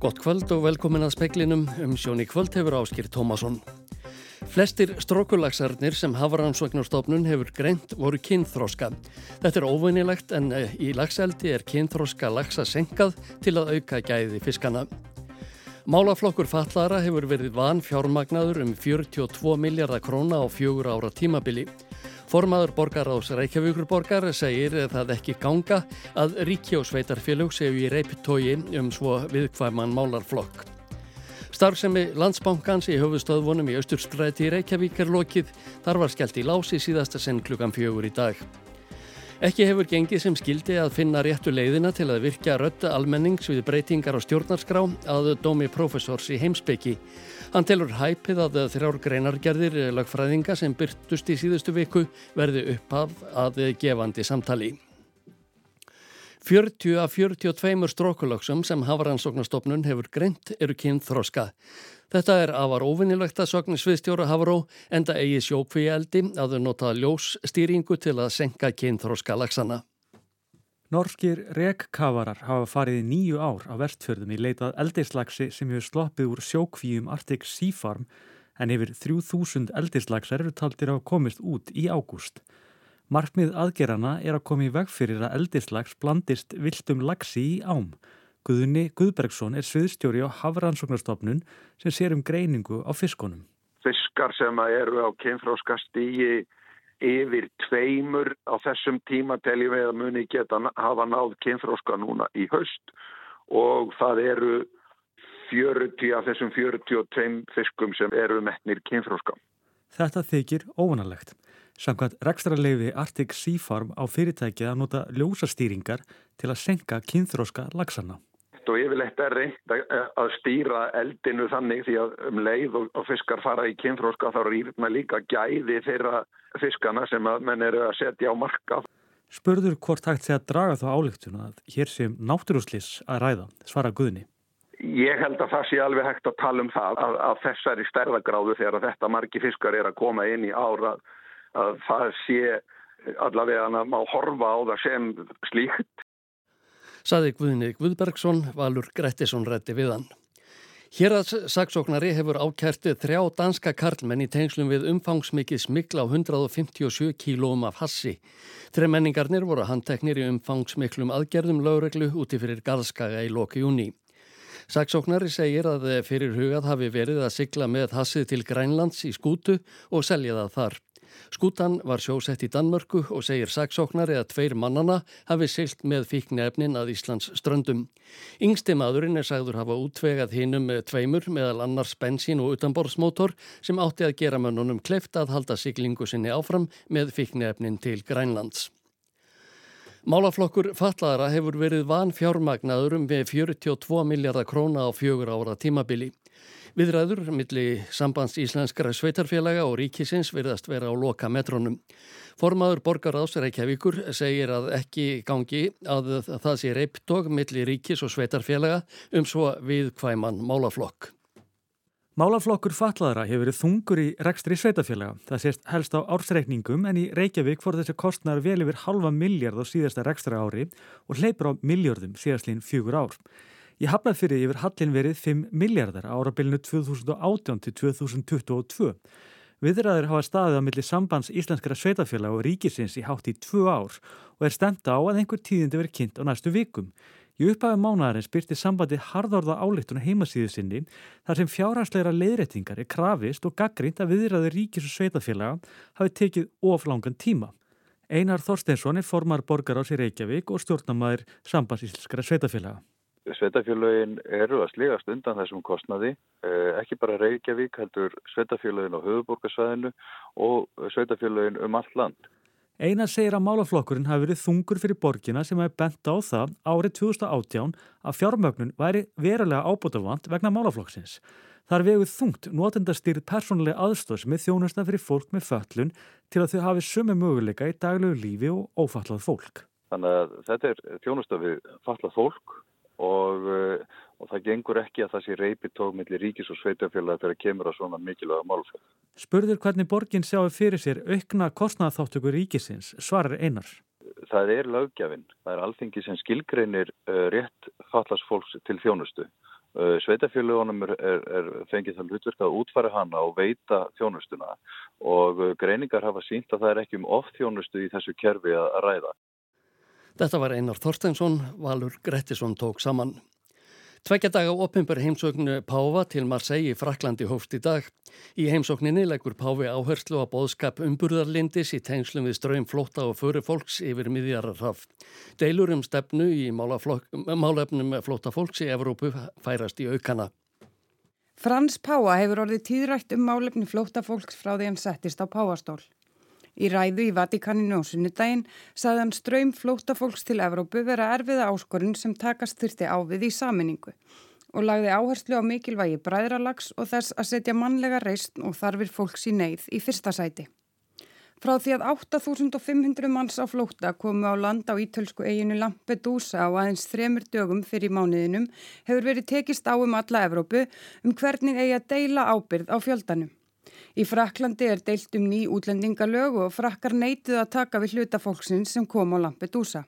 Gott kvöld og velkomin að speklinum um sjóni kvöld hefur áskýr Tómasson. Flestir strókulagsarnir sem Hafaransvagnarstofnun hefur greint voru kynþróska. Þetta er óvinnilegt en eh, í lagseldi er kynþróska lagsa senkað til að auka gæði fiskana. Málaflokkur fallara hefur verið van fjármagnaður um 42 miljardar króna á fjögur ára tímabili. Formaður borgaráðs Reykjavíkurborgar segir það ekki ganga að ríki og sveitarfélug séu í reyptói um svo viðkvæman málarflokk. Starfsemi landsbankans í höfustöðvunum í Östurstræti í Reykjavík er lokið. Þar var skellt í lási síðasta senn klukkan fjögur í dag. Ekki hefur gengið sem skildi að finna réttu leiðina til að virkja rötta almennings við breytingar á stjórnarskrá að dómi profesors í heimsbyggi. Hann telur hæpið að þrjár greinargerðir lagfræðinga sem byrtust í síðustu viku verði upphaf að gefandi samtali. 40 af 42 strókulöksum sem Hafaransóknastofnun hefur greint eru kynnt þroska. Þetta er afar óvinnilegt að sögni sviðstjóra Havaró enda eigi sjókvíi eldi að þau nota ljósstýringu til að senka kynnt þroska lagsana. Norskir rekkavarar hafa farið í nýju ár á vestfjörðum í leitað eldirslagsi sem hefur sloppið úr sjókvíum Arctic Sea Farm en yfir 3000 eldirslagsar eru taldir að komist út í ágúst. Markmið aðgerana er að komi í veg fyrir að eldirslags blandist viltum lagsi í ám. Guðunni Guðbergsson er sviðstjóri á Havransóknarstofnun sem sér um greiningu á fiskunum. Fiskar sem eru á kynfráskast í yfir tveimur á þessum tíma teljum við að muni geta hafa náð kynfróska núna í haust og það eru 40 af þessum 42 fiskum sem eru metnir kynfróska. Þetta þykir óvanalegt. Samkvæmt rekstrarleifi Arctic Sea Farm á fyrirtækið að nota ljósastýringar til að senka kynþróska lagsana og yfirleitt er reynd að stýra eldinu þannig því að um leið og fiskar fara í kynfróska þá rýrna líka gæði þeirra fiskana sem að menn eru að setja á marka. Spurður hvort hægt sé að draga þá álíktuna að hér sem náttúrúslis að ræða, svara Guðni. Ég held að það sé alveg hægt að tala um það að, að þessari stærðagráðu þegar þetta margi fiskar er að koma inn í ára að það sé allavega að má horfa á það sem slíkt saði Guðni Guðbergsson, Valur Grettisson rætti við hann. Hér að saksóknari hefur ákærtið þrjá danska karlmenn í tengslum við umfangsmikið smikla á 157 kílóum af hassi. Tre menningarnir voru handteknir í umfangsmiklum aðgerðum lögreglu úti fyrir Galskaga í loki júni. Saksóknari segir að fyrir hugað hafi verið að sigla með hassið til Grænlands í skútu og selja það þar. Skútan var sjósett í Danmörku og segir saksóknari að tveir mannana hafi silt með fíknefnin að Íslands ströndum. Yngsti maðurinn er sagður hafa útvegað hinnum með tveimur meðal annars bensín og utanborðsmótor sem átti að gera mönnunum kleift að halda siglingu sinni áfram með fíknefnin til Grænlands. Málaflokkur Fallara hefur verið van fjármagnaður um við 42 miljardar króna á fjögur ára tímabili. Viðræður millir sambands íslenskara sveitarfélaga og ríkisins verðast vera á loka metrónum. Formaður borgaráðs Reykjavíkur segir að ekki gangi að það sé reyptog millir ríkis og sveitarfélaga um svo viðkvæman málaflokk. Málaflokkur fatlaðara hefur verið þungur í rekstri sveitafélaga. Það sést helst á ársreikningum en í Reykjavík fór þessi kostnar vel yfir halva miljard á síðasta rekstra ári og hleypur á miljardum síðastlín fjögur ár. Í Hafnarfyrði yfir hallin verið 5 miljardar árabilinu 2018 til 2022. Viðræður hafa staðið á milli sambands íslenskara sveitafélag og ríkisins í hátt í 2 ár og er stemta á að einhver tíðindi verið kynnt á næstu vikum. Í upphæfum mánadarins byrti sambandi harðorða álíktuna heimasíðu sinni þar sem fjárhagsleira leiðrættingar er krafist og gaggrínt að viðræður ríkis og sveitafélaga hafi tekið oflangan tíma. Einar Þorsteinsson er formar borgar á sér Reykjavík og stjórnamaður sambands íslenskara sveitafélaga. Sveitafélagin eru að sligast undan þessum kostnaði, eh, ekki bara Reykjavík heldur sveitafélagin á höfuborgarsvæðinu og sveitafélagin um allt land. Einar segir að málaflokkurinn hafi verið þungur fyrir borgina sem hefði bent á það árið 2018 að fjármögnun væri verulega ábútafant vegna málaflokksins. Þar veguð þungt notendastýrið persónulega aðstóð sem er þjónusta fyrir fólk með föllun til að þau hafi sömu möguleika í daglegu lífi og ófallað fólk. Þannig að þetta er þjónusta við fallað fólk og, eh, og það gengur ekki að það sé reypitók millir ríkis og sveitafélag þegar kemur að svona mikilvæga málfæð. Spurður hvernig borgin sjáu fyrir sér aukna kostnaðþáttöku ríkisins, svarar einar. Það er lögjafinn, það er alþengi sem skilgreinir uh, rétt fallast fólks til þjónustu Sveitafélagunum er, er, er fengið það hlutverk að útfæra hana og veita þjónustuna og greiningar hafa sínt að það er ekki um oft þjónustu í þessu kerfi að ræða. Þetta var Einar Þorsteinsson, Valur Grettisson tók saman. Tveggja daga opimber heimsóknu Páfa til Marseille í Fraklandi hófst í dag. Í heimsókninni leggur Páfi áherslu á bóðskap umburðarlindis í tengslum við ströym flóta og föru fólks yfir miðjararraf. Deilur um stefnu í málefnum flóta fólks í Evrópu færast í aukana. Frans Páa hefur orðið tíðrætt um málefni flóta fólks frá því hann settist á Páastól. Í ræðu í Vatikaninu á sunnudaginn sagði hann ströym flótafólks til Evrópu vera erfiða áskorun sem takast þurfti ávið í saminningu og lagði áherslu á mikilvægi bræðralags og þess að setja mannlega reist og þarfir fólks í neyð í fyrsta sæti. Frá því að 8500 manns á flóta komu á land á ítölsku eiginu Lampedusa á aðeins þremur dögum fyrir mánuðinum hefur verið tekist á um alla Evrópu um hvernig eigi að deila ábyrð á fjöldanum. Í Fraklandi er deilt um ný útlendingalög og frakkar neitið að taka við hlutafólksins sem kom á Lampedusa.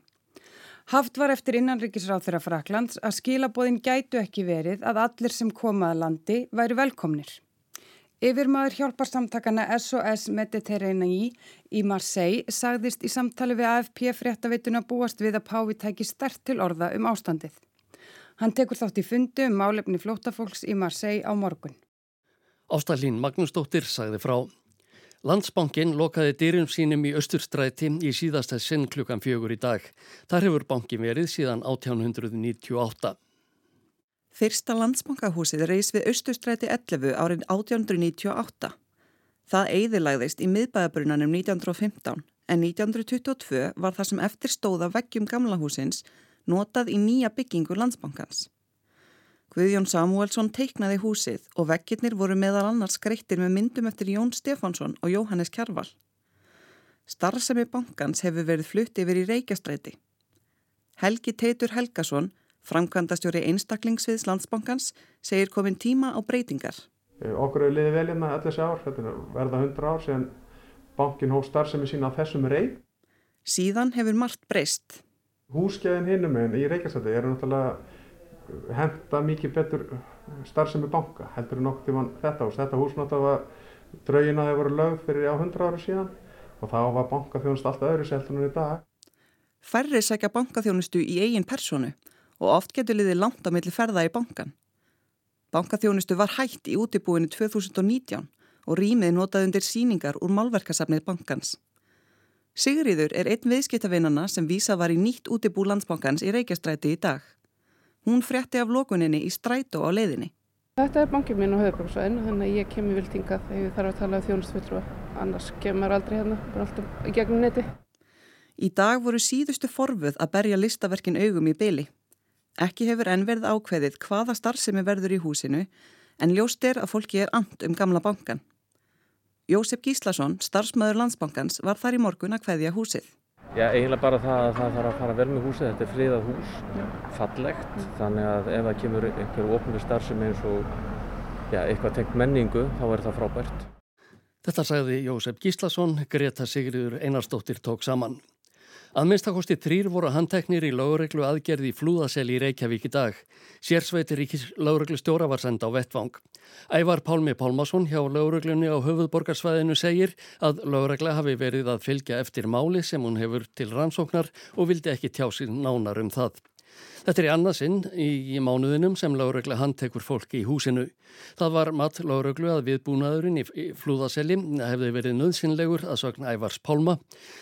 Haft var eftir innanrikisráð þeirra Fraklands að skilabóðin gætu ekki verið að allir sem komaða landi væri velkomnir. Yfir maður hjálparsamtakana SOS Mediterranean í Marseille sagðist í samtali við AFP fréttaveituna búast við að Pávi tæki stert til orða um ástandið. Hann tekur þátt í fundu um málefni flótafólks í Marseille á morgun. Ástallín Magnúsdóttir sagði frá. Landsbankin lokaði dyrum sínum í Östurstræti í síðasta sinn klukkan fjögur í dag. Þar hefur bankin verið síðan 1898. Fyrsta landsbankahúsið reys við Östurstræti 11 árið 1898. Það eiðilagðist í miðbæðabrunanum 1915 en 1922 var það sem eftir stóða veggjum gamla húsins notað í nýja byggingu landsbankans. Guðjón Samuelsson teiknaði húsið og vekkirnir voru meðal annars skreittir með myndum eftir Jón Stefánsson og Jóhannes Kjarval. Starfsemi bankans hefur verið flutt yfir í Reykjastræti. Helgi Teitur Helgason, framkvæmdastjóri einstaklingsviðs landsbankans, segir komin tíma á breytingar. Eh, okkur hefur liðið vel hérna allir þessi ár, þetta er verða 100 ár sem bankin hóf starfsemi sína á þessum rey. Síðan hefur margt breyst. Húsgæðin hinnum en í Reykjastræti eru náttúrulega henda mikið betur starfsemi banka heldur en nokkur tíman þetta hús. Þetta hús náttúrulega draugin að það voru lögð fyrir á 100 ára síðan og þá var bankaþjónust alltaf öðru seltur en í dag. Færri segja bankaþjónustu í eigin personu og oft getur liðið langt á milli ferða í bankan. Bankaþjónustu var hægt í útibúinu 2019 og rýmið notaði undir síningar úr málverkasafnið bankans. Sigriður er einn viðskiptavinnana sem vísa var í nýtt útibú landsbankans í Reykjastræti í dag. Hún frétti af lokuninni í strætó á leiðinni. Þetta er bankið minn á höfðbruksvæðinu þannig að ég kemur vilt hingað þegar ég þarf að tala um þjónustfutru annars kemur aldrei hérna, bara alltaf gegnum neti. Í dag voru síðustu forfuð að berja listaverkin augum í byli. Ekki hefur enn verið ákveðið hvaða starfsemi verður í húsinu en ljóst er að fólki er and um gamla bankan. Jósef Gíslason, starfsmöður landsbankans, var þar í morgun að hveðja húsið. Já, eiginlega bara það að það þarf að fara vel með húsið, þetta er friðað hús, fallegt, mm. þannig að ef það kemur einhver ofnir starfsemi eins og já, eitthvað tengt menningu, þá er það frábært. Þetta sagði Jósef Gíslason, Greta Sigriður Einarstóttir tók saman. Að minnstakosti þrýr voru handteknir í lögureglu aðgerði í flúðasel í Reykjavík í dag. Sérsveitir ríkis lögureglu stjóra var senda á vettvang. Ævar Pálmi Pálmason hjá lögureglunni á höfuðborgarsvæðinu segir að löguregla hafi verið að fylgja eftir máli sem hún hefur til rannsóknar og vildi ekki tjá sér nánar um það. Þetta er í annarsinn í, í mánuðinum sem lágregla handtekur fólki í húsinu. Það var mat lágreglu að viðbúnaðurinn í, í flúðaselli hefði verið nöðsynlegur að sögna Ævars Pálma.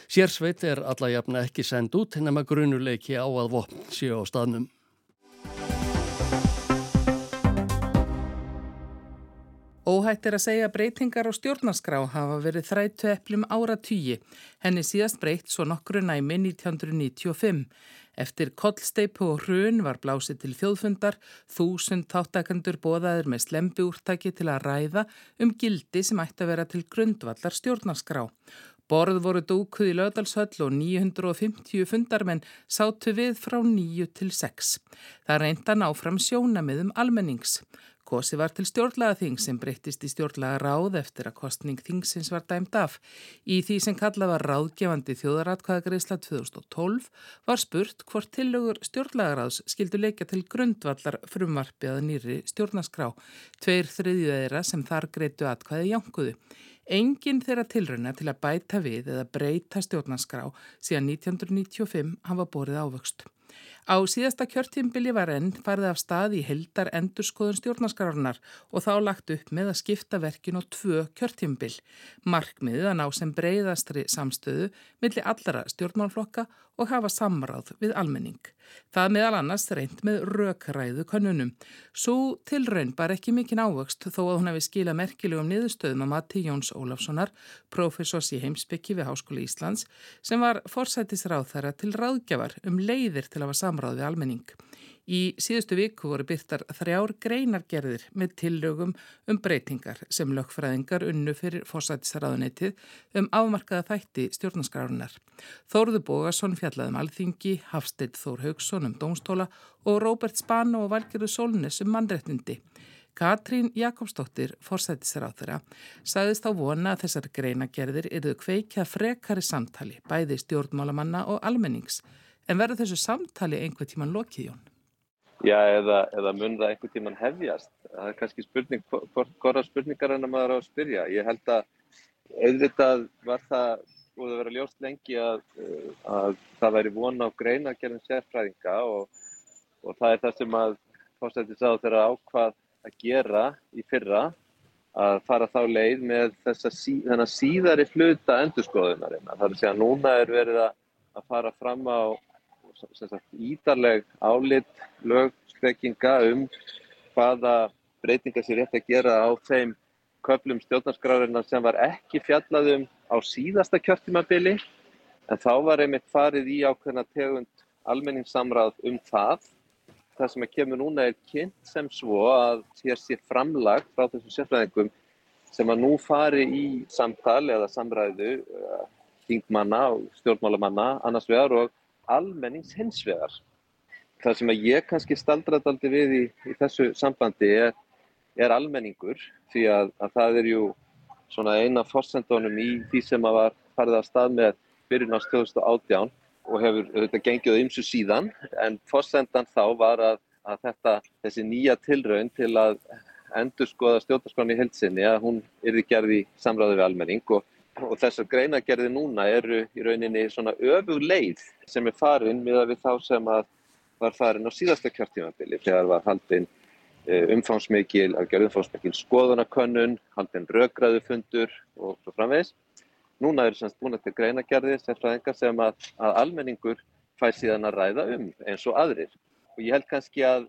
Sérsveit er alla jafna ekki send út nema grunuleiki á að vopn séu á staðnum. Óhætt er að segja breytingar á stjórnarskrá hafa verið þrættu eplum ára tíi, henni síðast breytt svo nokkru næmi 1995. Eftir kollsteipu og hrun var blásið til þjóðfundar, þúsund þáttakandur bóðaður með slembi úrtaki til að ræða um gildi sem ætti að vera til grundvallar stjórnarskrá. Borð voru dúkuð í löðalshöll og 950 fundarmenn sátu við frá 9 til 6. Það reynda ná fram sjónamiðum almennings. Kosi var til stjórnlagaþing sem breyttist í stjórnlaga ráð eftir að kostning þingsins var dæmt af. Í því sem kallað var ráðgefandi þjóðaratkvæðagreisla 2012 var spurt hvort tillögur stjórnlagaráðs skildu leika til grundvallar frumvarpiða nýri stjórnaskrá. Tveir þriðju þeirra sem þar greitu atkvæði jánkuðu. Engin þeirra tilröna til að bæta við eða breyta stjórnaskrá síðan 1995 hafa borið ávöxt. Á síðasta kjörtímbili var enn farið af stað í heldar endurskoðun stjórnaskararnar og þá lagt upp með að skipta verkin á tvö kjörtímbil. Markmiðið að ná sem breyðastri samstöðu millir allara stjórnmálflokka og hafa samráð við almenning. Það meðal annars reynd með rökræðu konunum. Svo tilraun bar ekki mikinn ávöxt þó að hún hefði skila merkilegum niðurstöðum að Matti Jóns Ólafssonar, professors í heimsbyggi við Háskóli Íslands, sem var forsætisráð þara til ráðgjafar um leiðir til að hafa samráð við almenning. Í síðustu viku voru byrtar þrjár greinargerðir með tillögum um breytingar sem lögfræðingar unnu fyrir fórsættisraðunetið um afmarkaða þætti stjórnarskrárunar. Þóruður Bógarsson fjallaðum alþingi, Hafsteit Þór Haugsson um dómstóla og Róbert Spano og Valgerður Solnes um mannrettindi. Katrín Jakobsdóttir, fórsættisráþura, sagðist á vona að þessar greinagerðir eruðu kveikja frekari samtali, bæði stjórnmálamanna og almennings. En verður þessu samtali einhver tíman lokið, Jón? Já, eða, eða mun það einhvern tíman hefjast. Það er kannski spurning, hvora spurningar en að maður á að spyrja. Ég held að auðvitað var það búið að vera ljóst lengi að, að það væri vona á greina að gera sérfræðinga og, og það er það sem að fórstættis á þeirra ákvað að gera í fyrra að fara þá leið með sí, síðari hluta endurskoðunarinn. Það er að segja að núna er verið að fara fram á ídarleg álit lögspekinga um hvaða breytingar sé rétt að gera á þeim köflum stjórnarskráðurinn sem var ekki fjallaðum á síðasta kjörtímabili en þá var einmitt farið í ákveðna tegund almenningssamráð um það. Það sem kemur núna er kynnt sem svo að hér sé framlag frá þessum sérfræðingum sem að nú fari í samtal eða samræðu uh, þingmanna og stjórnmálamanna annars vegar og almennings hins vegar. Það sem að ég kannski staldraði aldrei við í, í þessu sambandi er, er almenningur því að, að það er jú svona eina fórsendunum í því sem að var farið af stað með byrjun á 2018 og hefur þetta gengið á ymsu síðan en fórsendan þá var að, að þetta, þessi nýja tilraun til að endur skoða stjórnarskráni í heilsinni að hún yrði gerði samræði við almenning og og þessar greinagerði núna eru í rauninni svona öfug leið sem er farin miða við þá sem að var farin á síðasta kjörtímabili þegar var haldinn e, umfangsmikil, að gera umfangsmikil skoðanakönnun, haldinn röggræðufundur og svo framvegs. Núna eru semst búin eftir greinagerði sem, sem að, að almenningur fær síðan að ræða um eins og aðrir. Og ég held kannski að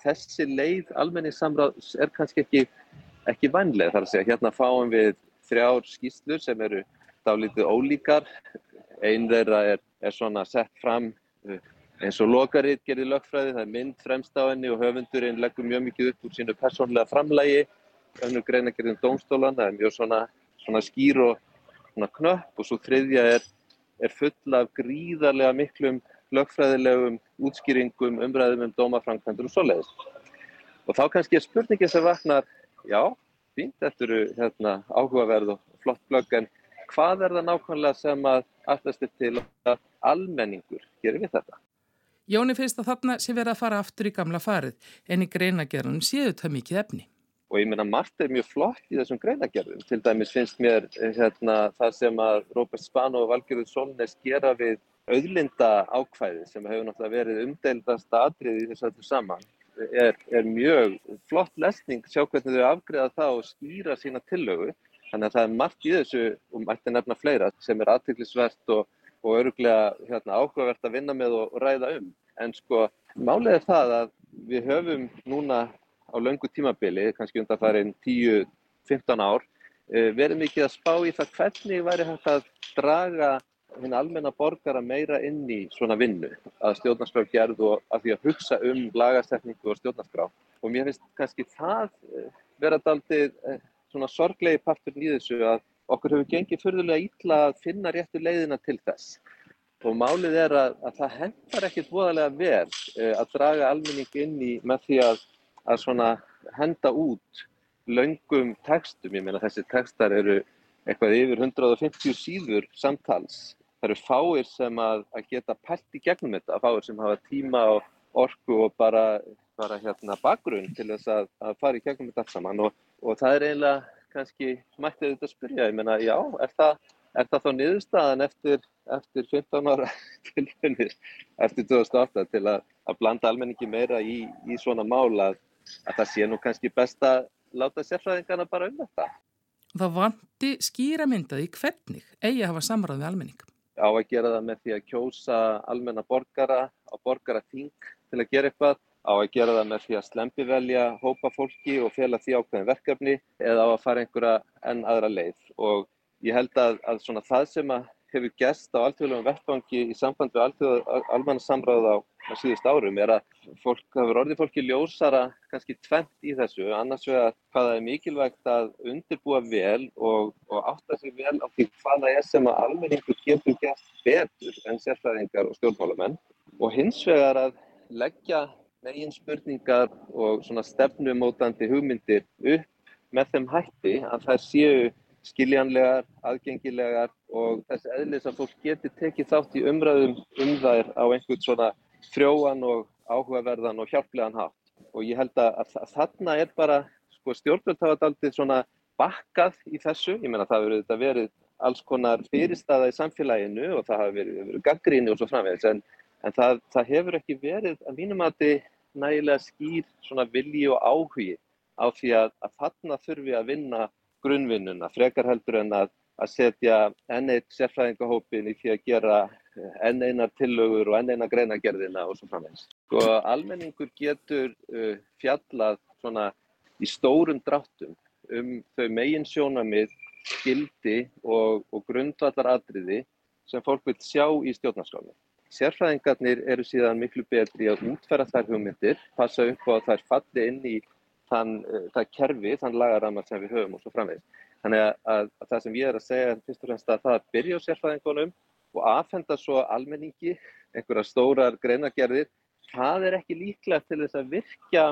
þessi leið almenningssamráðs er kannski ekki, ekki vannlega þar að segja. Hérna fáum við þrjár skýslur sem eru dálítið ólíkar. Einn þeirra er, er svona sett fram uh, eins og lokarið gerir lögfræði, það er mynd fremst á henni og höfundurinn leggur mjög mikið upp úr sínu persónlega framlægi, önnur greina gerðin dómstólan, það er mjög svona, svona skýr og svona knöpp og svo þriðja er, er full af gríðarlega miklum lögfræðilegum útskýringum, umræðum um dómaframkvæmdur og svoleiðis. Og þá kannski er spurningin sem vaknar, já, fínt, þetta eru hérna, áhugaverð og flott blögg, en hvað er það nákvæmlega sem að allast er til að almenningur gerir við þetta? Jóni finnst að þarna sé verið að fara aftur í gamla farið, en í greinagerðunum séu það mikið efni. Og ég meina, margt er mjög flott í þessum greinagerðum. Til dæmis finnst mér hérna, það sem að Róbert Spano og Valgerður Solnes gera við auðlinda ákvæði sem hefur náttúrulega verið umdeildast aðrið í þessu saman er, er mjög flott lesning sjá hvernig þau afgreða það og skýra sína tillögu. Þannig að það er margt í þessu og mætti nefna fleira sem er aðtiklisvert og, og öruglega hérna, áhugavert að vinna með og, og ræða um. En sko, málið er það að við höfum núna á löngu tímabili, kannski undan farin 10-15 ár, eh, verið mikið að spá í það hvernig væri hægt að draga hinn almenna borgara meira inn í svona vinnu að stjórnarskrá gerð og að því að hugsa um lagastekningu og stjórnarskrá. Og mér finnst kannski það eh, vera daldið eh, svona sorglegi partur í þessu að okkur hefur gengið förðulega ítla að finna réttu leiðina til þess. Og málið er að, að það hendar ekkert voðalega vel uh, að draga almenning inn í með því að, að henda út laungum textum. Ég meina þessi textar eru eitthvað yfir 150 síður samtals. Það eru fáir sem að, að geta pælt í gegnum þetta, fáir sem hafa tíma og orku og bara, bara hérna bakgrunn til þess að, að fara í gegnum þetta allt saman og, og það er eiginlega kannski mættið þetta að spyrja, ég meina já, er það, er það þá niðurstaðan eftir, eftir 15 ára tilfunir, eftir 2008 til að, að blanda almenningi meira í, í svona mál að, að það sé nú kannski best að láta sérfræðingarna bara um þetta. Það vanti skýra myndaði hvernig eigi að hafa samræð við almenning. Á að gera það með því að kjósa almenna borgara á borgarating til að gera eitthvað á að gera það með því að slempi velja, hópa fólki og fela því ákveðin verkefni eða á að fara einhverja enn aðra leið. Og ég held að, að það sem að hefur gæst á alltfélagum vettfangi í samband við almannasamráð á, síðust árum er að fólk hefur orðið fólki ljósara kannski tvent í þessu, annars vegar hvaða er mikilvægt að undirbúa vel og, og átta sig vel á því hvaða er sem að almenningu getur gæst betur en sérfræðingar og stjórnmálamenn. Og hins vegar að leggja megin spurningar og svona stefnumótandi hugmyndir upp með þeim hætti að þær séu skiljanlegar, aðgengilegar og þessi eðlis að fólk geti tekið þátt í umræðum um þær á einhvern svona frjóan og áhugaverðan og hjálplegan hátt. Og ég held að, að þarna er bara, sko stjórnvöld hafa aldrei svona bakkað í þessu, ég meina það hefur verið alls konar fyrirstaða í samfélaginu og það hafi verið, verið gaggríni og svo framvegis en, en það, það hefur ekki verið að mínum að þið nægilega skýr svona vilji og áhugi á því að, að þarna þurfi að vinna grunnvinnuna, frekar heldur en að, að setja enn eitt sérfræðingahópin í því að gera eh, enn einar tillögur og enn einar greinagerðina og svo framvegs. Sko almenningur getur uh, fjallað svona í stórum dráttum um þau megin sjónamið, skildi og, og grundvallar atriði sem fólk vil sjá í stjórnarskálinu. Sérfræðingarnir eru síðan miklu betri að útfæra þær hugmyndir, passa upp á að þær falli inn í þann, uh, það kerfi, þann lagarama sem við höfum og svo framvegis. Þannig að, að, að það sem ég er að segja er fyrst og fremst að það byrja á sérfræðingunum og aðfenda svo almenningi einhverja stórar greinagerðir, það er ekki líklegt til þess að virkja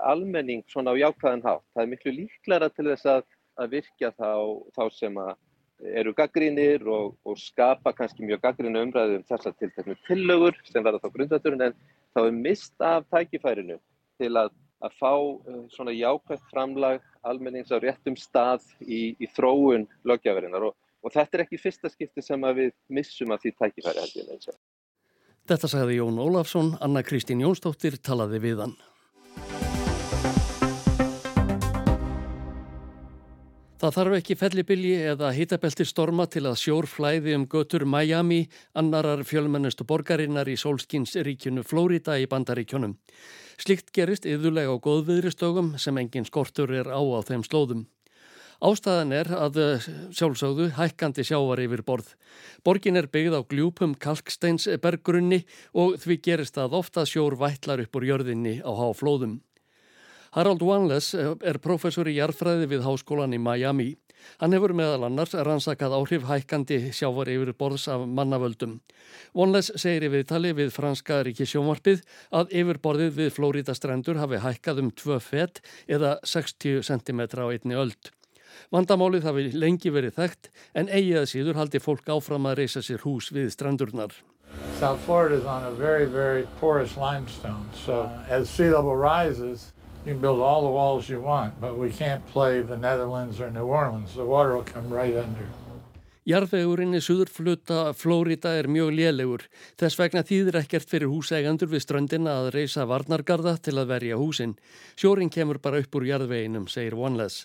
almenning svona á jákvæðan hátt. Það er miklu líklara til þess að, að virkja þá, þá sem að eru gaggrínir og, og skapa kannski mjög gaggrínu umræðu um þessar tilteknu tillögur sem verða þá grundaturinn en þá er mist af tækifærinu til að, að fá uh, svona jákvæmt framlag almennings á réttum stað í, í þróun lögjaverinnar og, og þetta er ekki fyrsta skipti sem við missum af því tækifæri held ég eins og. Þetta sagði Jón Ólafsson, Anna Kristín Jónsdóttir talaði við hann. Það þarf ekki fellibilji eða hitabelti storma til að sjór flæði um götur Miami, annarar fjölmennustu borgarinnar í sólskinsríkjunu Flórida í bandaríkjunum. Slikt gerist yðurlega á góðviðristögum sem engin skortur er á á þeim slóðum. Ástæðan er að eh, sjálfsögðu hækkandi sjávar yfir borð. Borgin er byggð á gljúpum kalksteinsbergrunni og því gerist það ofta sjór vætlar upp úr jörðinni á háflóðum. Harald Wanless eh, er professor í jarðfræði við háskólan í Miami. Hann hefur meðal annars rannsakað áhrif hækkandi sjávar yfir borðs af mannavöldum. Wanless segir í viðtali við franska ríkisjónvarpið að yfirborðið við Flórida strendur hafi hækkað um 2 fett eða 60 cm á einni öld. Vandamálið hafi lengi verið þekkt en eigið síður haldi fólk áfram að reysa sér hús við strandurnar. South Florida is on a very, very porous limestone, so as sea level rises You can build all the walls you want, but we can't play the Netherlands or New Orleans. The water will come right under. Jarðvegurinn í suðurfluta Flórida er mjög lélegur. Þess vegna þýðir ekkert fyrir húsægandur við ströndina að reysa varnargarða til að verja húsin. Sjórin kemur bara upp úr jarðveginum, segir Oneless.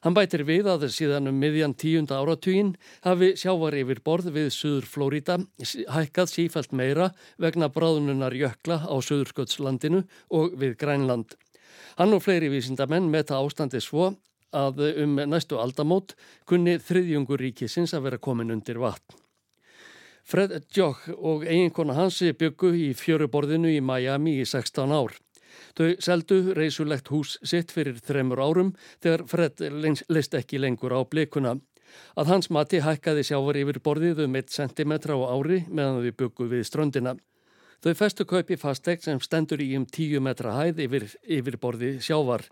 Hann bætir við að síðan um miðjan tíunda áratugin hafi sjávar yfir borð við Suður Flórida hækkað sífælt meira vegna bráðununar jökla á Suðursköldslandinu og við Grænland. Hann og fleiri vísindamenn meta ástandi svo að um næstu aldamót kunni þriðjungur ríkisins að vera komin undir vatn. Fred Joch og eiginkona hansi byggu í fjöruborðinu í Miami í 16 ár. Þau seldu reysulegt hús sitt fyrir þremur árum þegar Fred leist ekki lengur á blikuna. Að hans mati hækkaði sjávar yfir borðið um 1 cm á ári meðan þau byggu við ströndina. Þau festu kaupi fastegt sem stendur í um 10 metra hæð yfir, yfir borði sjávar.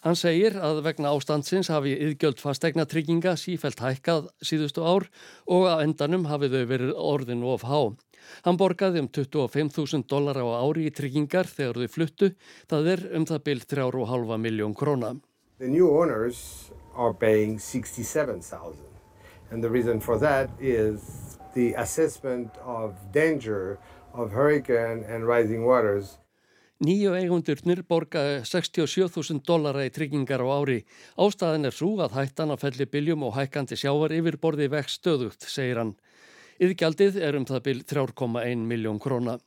Hann segir að vegna ástandsins hafi yðgjöld fastegna trygginga sífælt hækkað síðustu ár og að endanum hafi þau verið orðin of há. Hann borgaði um 25.000 dólar á ári í tryggingar þegar þau fluttu, það er um það byrj 3,5 miljón króna. The new owners are paying 67,000 and the reason for that is the assessment of danger of hurricane and rising waters. Nýju eigundurnir borga 67.000 dollara í tryggingar á ári. Ástæðin er svo að hættan að felli biljum og hækkandi sjávar yfir borði vext stöðugt, segir hann. Yðgjaldið er um það bylj 3,1 miljón króna.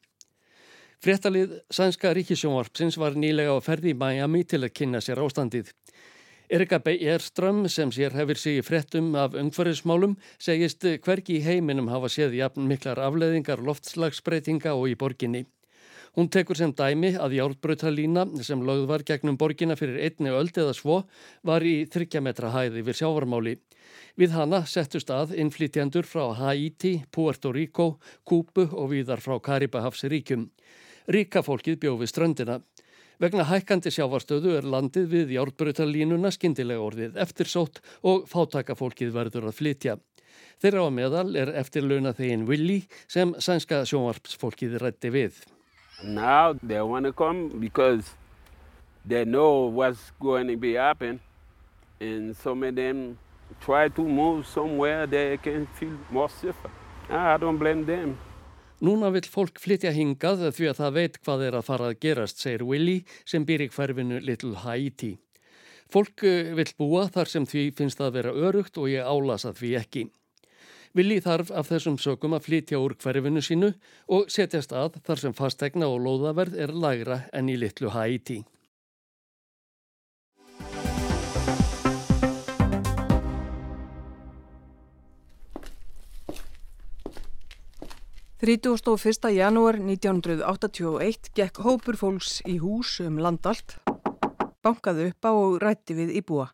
Fréttalið Sænska Ríkisjónvarpsins var nýlega á ferði í Miami til að kynna sér ástandið. Erika Beijerström sem sér hefur sig í frettum af umhverfismálum segist hverki í heiminum hafa séð jafn miklar afleðingar loftslagsbreytinga og í borginni. Hún tekur sem dæmi að járbröðalína sem lögð var gegnum borgina fyrir einni öld eða svo var í 30 metra hæði við sjávarmáli. Við hana settust að innflytjandur frá Haiti, Puerto Rico, Kúpu og víðar frá Karibahafsiríkjum. Ríka fólkið bjóði ströndina. Vegna hækkandi sjávarstöðu er landið við járbröðalínuna skindilega orðið eftirsótt og fátækafólkið verður að flytja. Þeirra á meðal er eftirlauna þegin Willi sem sænska sjónvarpsfólkið rætti við. Now they want to come because they know what's going to be happen and some of them try to move somewhere they can feel more safer. I don't blame them. Núna vill fólk flytja hingað því að það veit hvað er að fara að gerast, segir Willi sem býr í hverfinu Little Haiti. Fólk eh, vill búa þar sem því finnst að vera örugt og ég álasa því ekki. Willi þarf af þessum sökum að flytja úr hverfinu sínu og setjast að þar sem fastegna og lóðaverð er lagra enn í Little Haiti. 31. janúar 1981 gekk hópur fólks í hús um landalt, bankaði upp á og rætti við íbúa.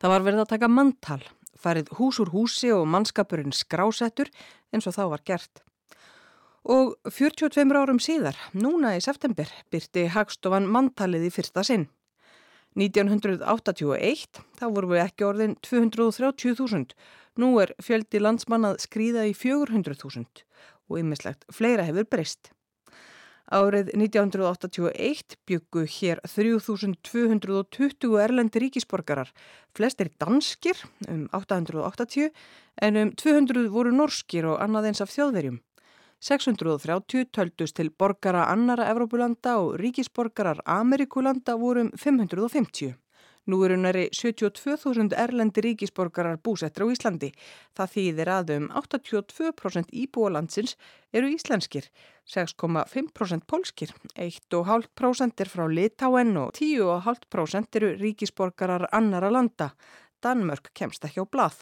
Það var verið að taka manntal, farið hús úr húsi og mannskapurinn skrásettur eins og þá var gert. Og 42 árum síðar, núna í september, byrti Hagstofan manntalið í fyrsta sinn. 1981, þá voru við ekki orðin 230.000, nú er fjöldi landsmannað skrýða í 400.000 og ymmislegt fleira hefur breyst. Árið 1981 byggu hér 3220 erlendi ríkisborgarar, flestir danskir um 880 en um 200 voru norskir og annað eins af þjóðverjum. 630 töldust til borgara annara Evrópulanda og ríkisborgarar Amerikulanda voru um 550. Nú eru næri 72.000 erlendi ríkisborgarar búsettra á Íslandi. Það þýðir að um 82% íbúalandsins eru íslenskir, 6,5% polskir, 1,5% er frá Litáen og 10,5% eru ríkisborgarar annara landa. Danmörk kemst ekki á blað.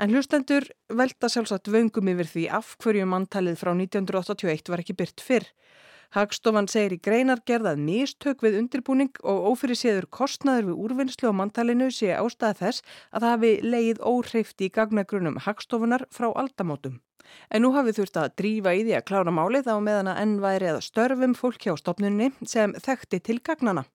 En hlustendur velta sjálfsagt vöngum yfir því af hverju manntalið frá 1981 var ekki byrt fyrr. Hagstofan segir í greinargerð að mistök við undirbúning og ófyrir séður kostnaður við úrvinnslu á manntalinu sé ástæða þess að það hafi leið óhreifti í gagnagrunum Hagstofunar frá aldamótum. En nú hafið þurft að drífa í því að klára málið á meðan að enn væri eða störfum fólk hjá stopnunni sem þekkti til gagnana.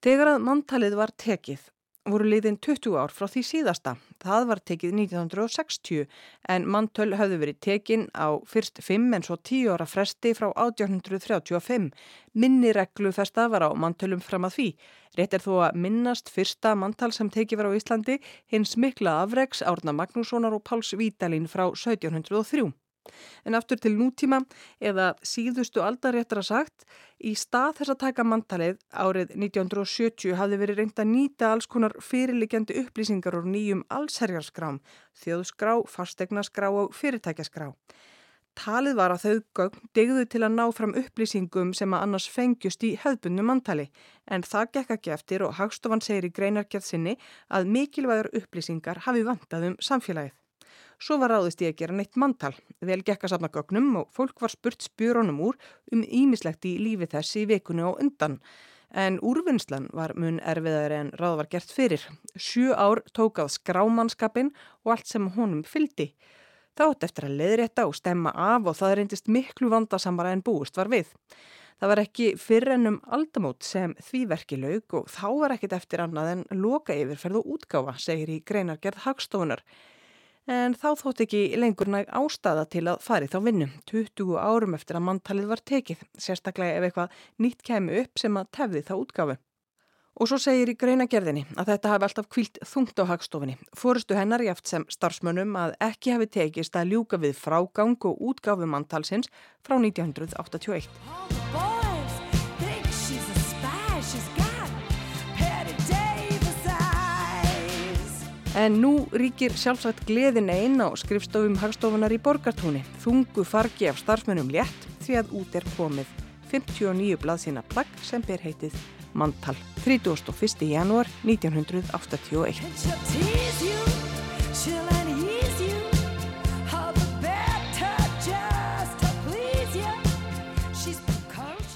Þegar að manntalið var tekið voru liðin 20 ár frá því síðasta. Það var tekið 1960 en manntöl hafði verið tekin á fyrst 5 en svo 10 ára fresti frá 1835. Minni reglufesta var á manntölum fram að því. Rétt er þó að minnast fyrsta manntal sem tekið var á Íslandi hins mikla afreiks Árna Magnússonar og Páls Vítalín frá 1703. En aftur til nútíma eða síðustu aldaréttra sagt, í stað þess að taka manntalið árið 1970 hafði verið reynd að nýta alls konar fyrirlikjandi upplýsingar úr nýjum allsherjarskrám, þjóðskrá, fastegnaskrá og fyrirtækjaskrá. Talið var að þau gögn degðu til að ná fram upplýsingum sem að annars fengjust í hefðbunnu manntali en það gekk ekki eftir og Hagstofan segir í greinarkjað sinni að mikilvægur upplýsingar hafi vantað um samfélagið. Svo var ráðist í að gera neitt manntal, vel gekk að safna gögnum og fólk var spurt spjörunum úr um ímislegt í lífi þessi vekunni og undan. En úrvinnslan var mun erfiðari en ráð var gert fyrir. Sjú ár tók á skrámannskapin og allt sem honum fyldi. Þátt eftir að leiðrétta og stemma af og það reyndist miklu vandasamara en búist var við. Það var ekki fyrir ennum aldamót sem því verki laug og þá var ekkit eftir annað en loka yfirferð og útgáfa, segir í greinargerð hagstofunar en þá þótt ekki lengur næg ástæða til að fari þá vinnu, 20 árum eftir að manntalið var tekið, sérstaklega ef eitthvað nýtt kemi upp sem að tefði þá útgafu. Og svo segir í greinagerðinni að þetta hafi alltaf kvílt þungt á hagstofinni. Fórustu hennar jáft sem starfsmönnum að ekki hafi tekist að ljúka við frágang og útgafu manntalsins frá 1981. En nú ríkir sjálfsagt gleðin einn á skrifstofum hagstofunar í borgartúni. Þungu fargi af starfsmennum létt því að út er komið 59 blaðsina plagg sem ber heitið Mantal 31. janúar 1981.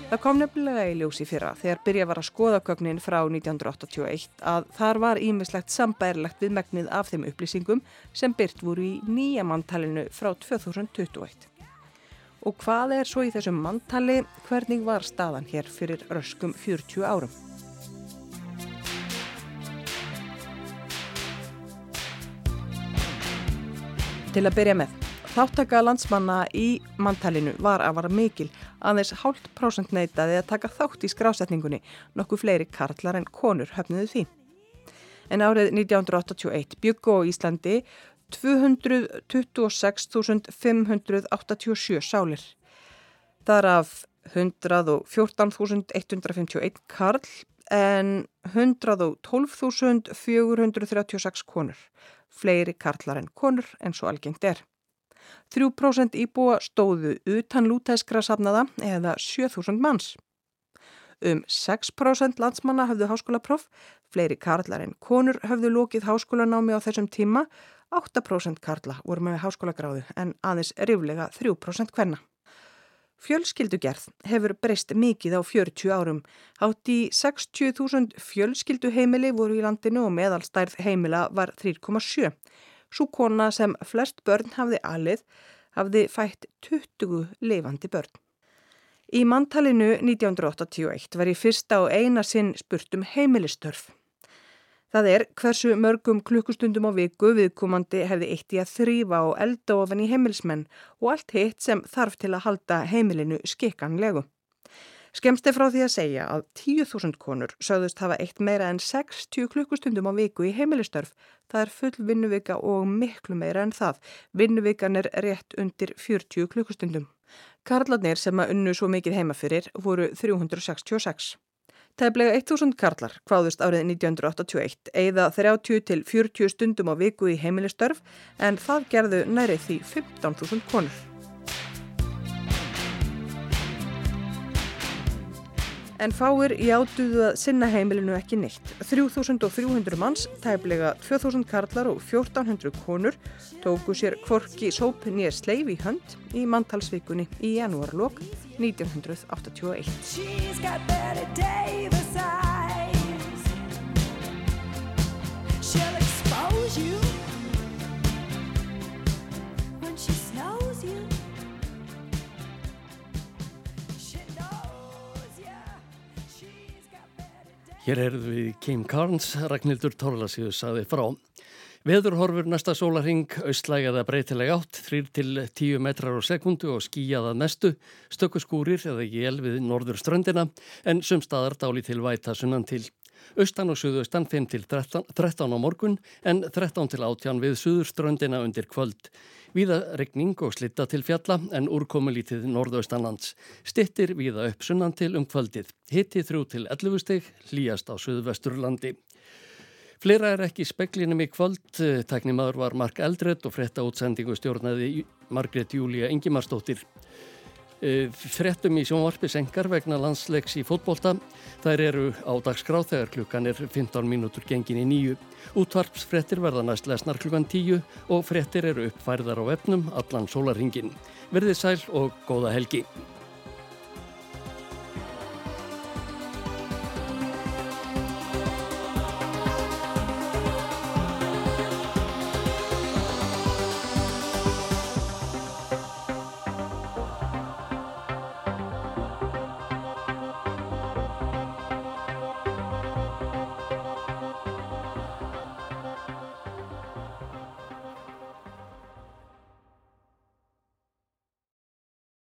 Það kom nefnilega í ljósi fyrra þegar byrja var að skoða gögnin frá 1981 að þar var ímislegt sambærlegt við megnið af þeim upplýsingum sem byrt voru í nýja manntalinu frá 2021. Og hvað er svo í þessum manntali, hvernig var staðan hér fyrir röskum 40 árum? Til að byrja með. Þáttaka landsmanna í manntalinu var að vara mikil aðeins hálft prósent neytaði að taka þátt í skrásetningunni, nokkuð fleiri karlar en konur höfnuðu því. En árið 1981 byggu á Íslandi 226.587 sálir. Þar af 114.151 karl en 112.436 konur. Fleiri karlar en konur en svo algengt er. 3% íbúa stóðu utan lútæskra safnaða eða 7000 manns. Um 6% landsmanna höfðu háskólapróf, fleiri karlar en konur höfðu lókið háskólanámi á þessum tíma, 8% karla voru með háskólagráðu en aðeins riflega 3% hvenna. Fjölskyldugerð hefur breyst mikið á 40 árum. Hátt í 60.000 fjölskylduheimili voru í landinu og meðalstærð heimila var 3,7. Svo kona sem flest börn hafði alið hafði fætt 20 lifandi börn. Í manntalinu 1981 var í fyrsta og eina sinn spurt um heimilistörf. Það er hversu mörgum klukkustundum á viku viðkomandi hefði eitt í að þrýfa og elda ofan í heimilismenn og allt hitt sem þarf til að halda heimilinu skikkanlegu. Skemst er frá því að segja að 10.000 konur sögðust hafa eitt meira en 60 klukkustundum á viku í heimilistörf. Það er full vinnuvika og miklu meira en það. Vinnuvikan er rétt undir 40 klukkustundum. Karlarnir sem að unnu svo mikið heimafyrir voru 366. Tæplega 1000 karlar hvaðust árið 1981 eða 30 til 40 stundum á viku í heimilistörf en það gerðu nærið því 15.000 konur. En fáir játuðu að sinna heimilinu ekki neitt. 3300 manns, tæplega 2000 karlar og 1400 konur tóku sér kvorki sóp nýjar sleif í hönd í manntalsvikunni í janúarlokk 1981. Hér erum við Kim Carnes, Ragnhildur Torlasíðu saði frá. Veðurhorfur næsta sólaring, austlægjaða breytileg átt, 3-10 metrar á sekundu og skíjaða mestu, stökkuskúrir eða jél við norður ströndina en sumstaðar dáli til væta sunnan til. Austan og suðaustan 5-13 á morgun en 13 til 18 við suðurströndina undir kvöld. Víða regning og slitta til fjalla en úrkomu lítið norðaustanlands. Stittir víða upp sunnan til um kvöldið. Hitti þrjú til 11 steg, hlýjast á Suðvesturlandi. Fleira er ekki speklinum í kvöld. Tæknimaður var Mark Eldred og fretta útsendingu stjórnaði Margret Júlia Engimarsdóttir. Eh, frettum í sjónvarpi senkar vegna landsleiks í fótbolta. Þær eru á dagskráð þegar klukkan er 15 mínútur gengin í nýju. Útvarpsfrettir verða næst lesnar klukkan 10 og frettir eru uppfærðar á vefnum allan sólarhingin. Verðið sæl og góða helgi.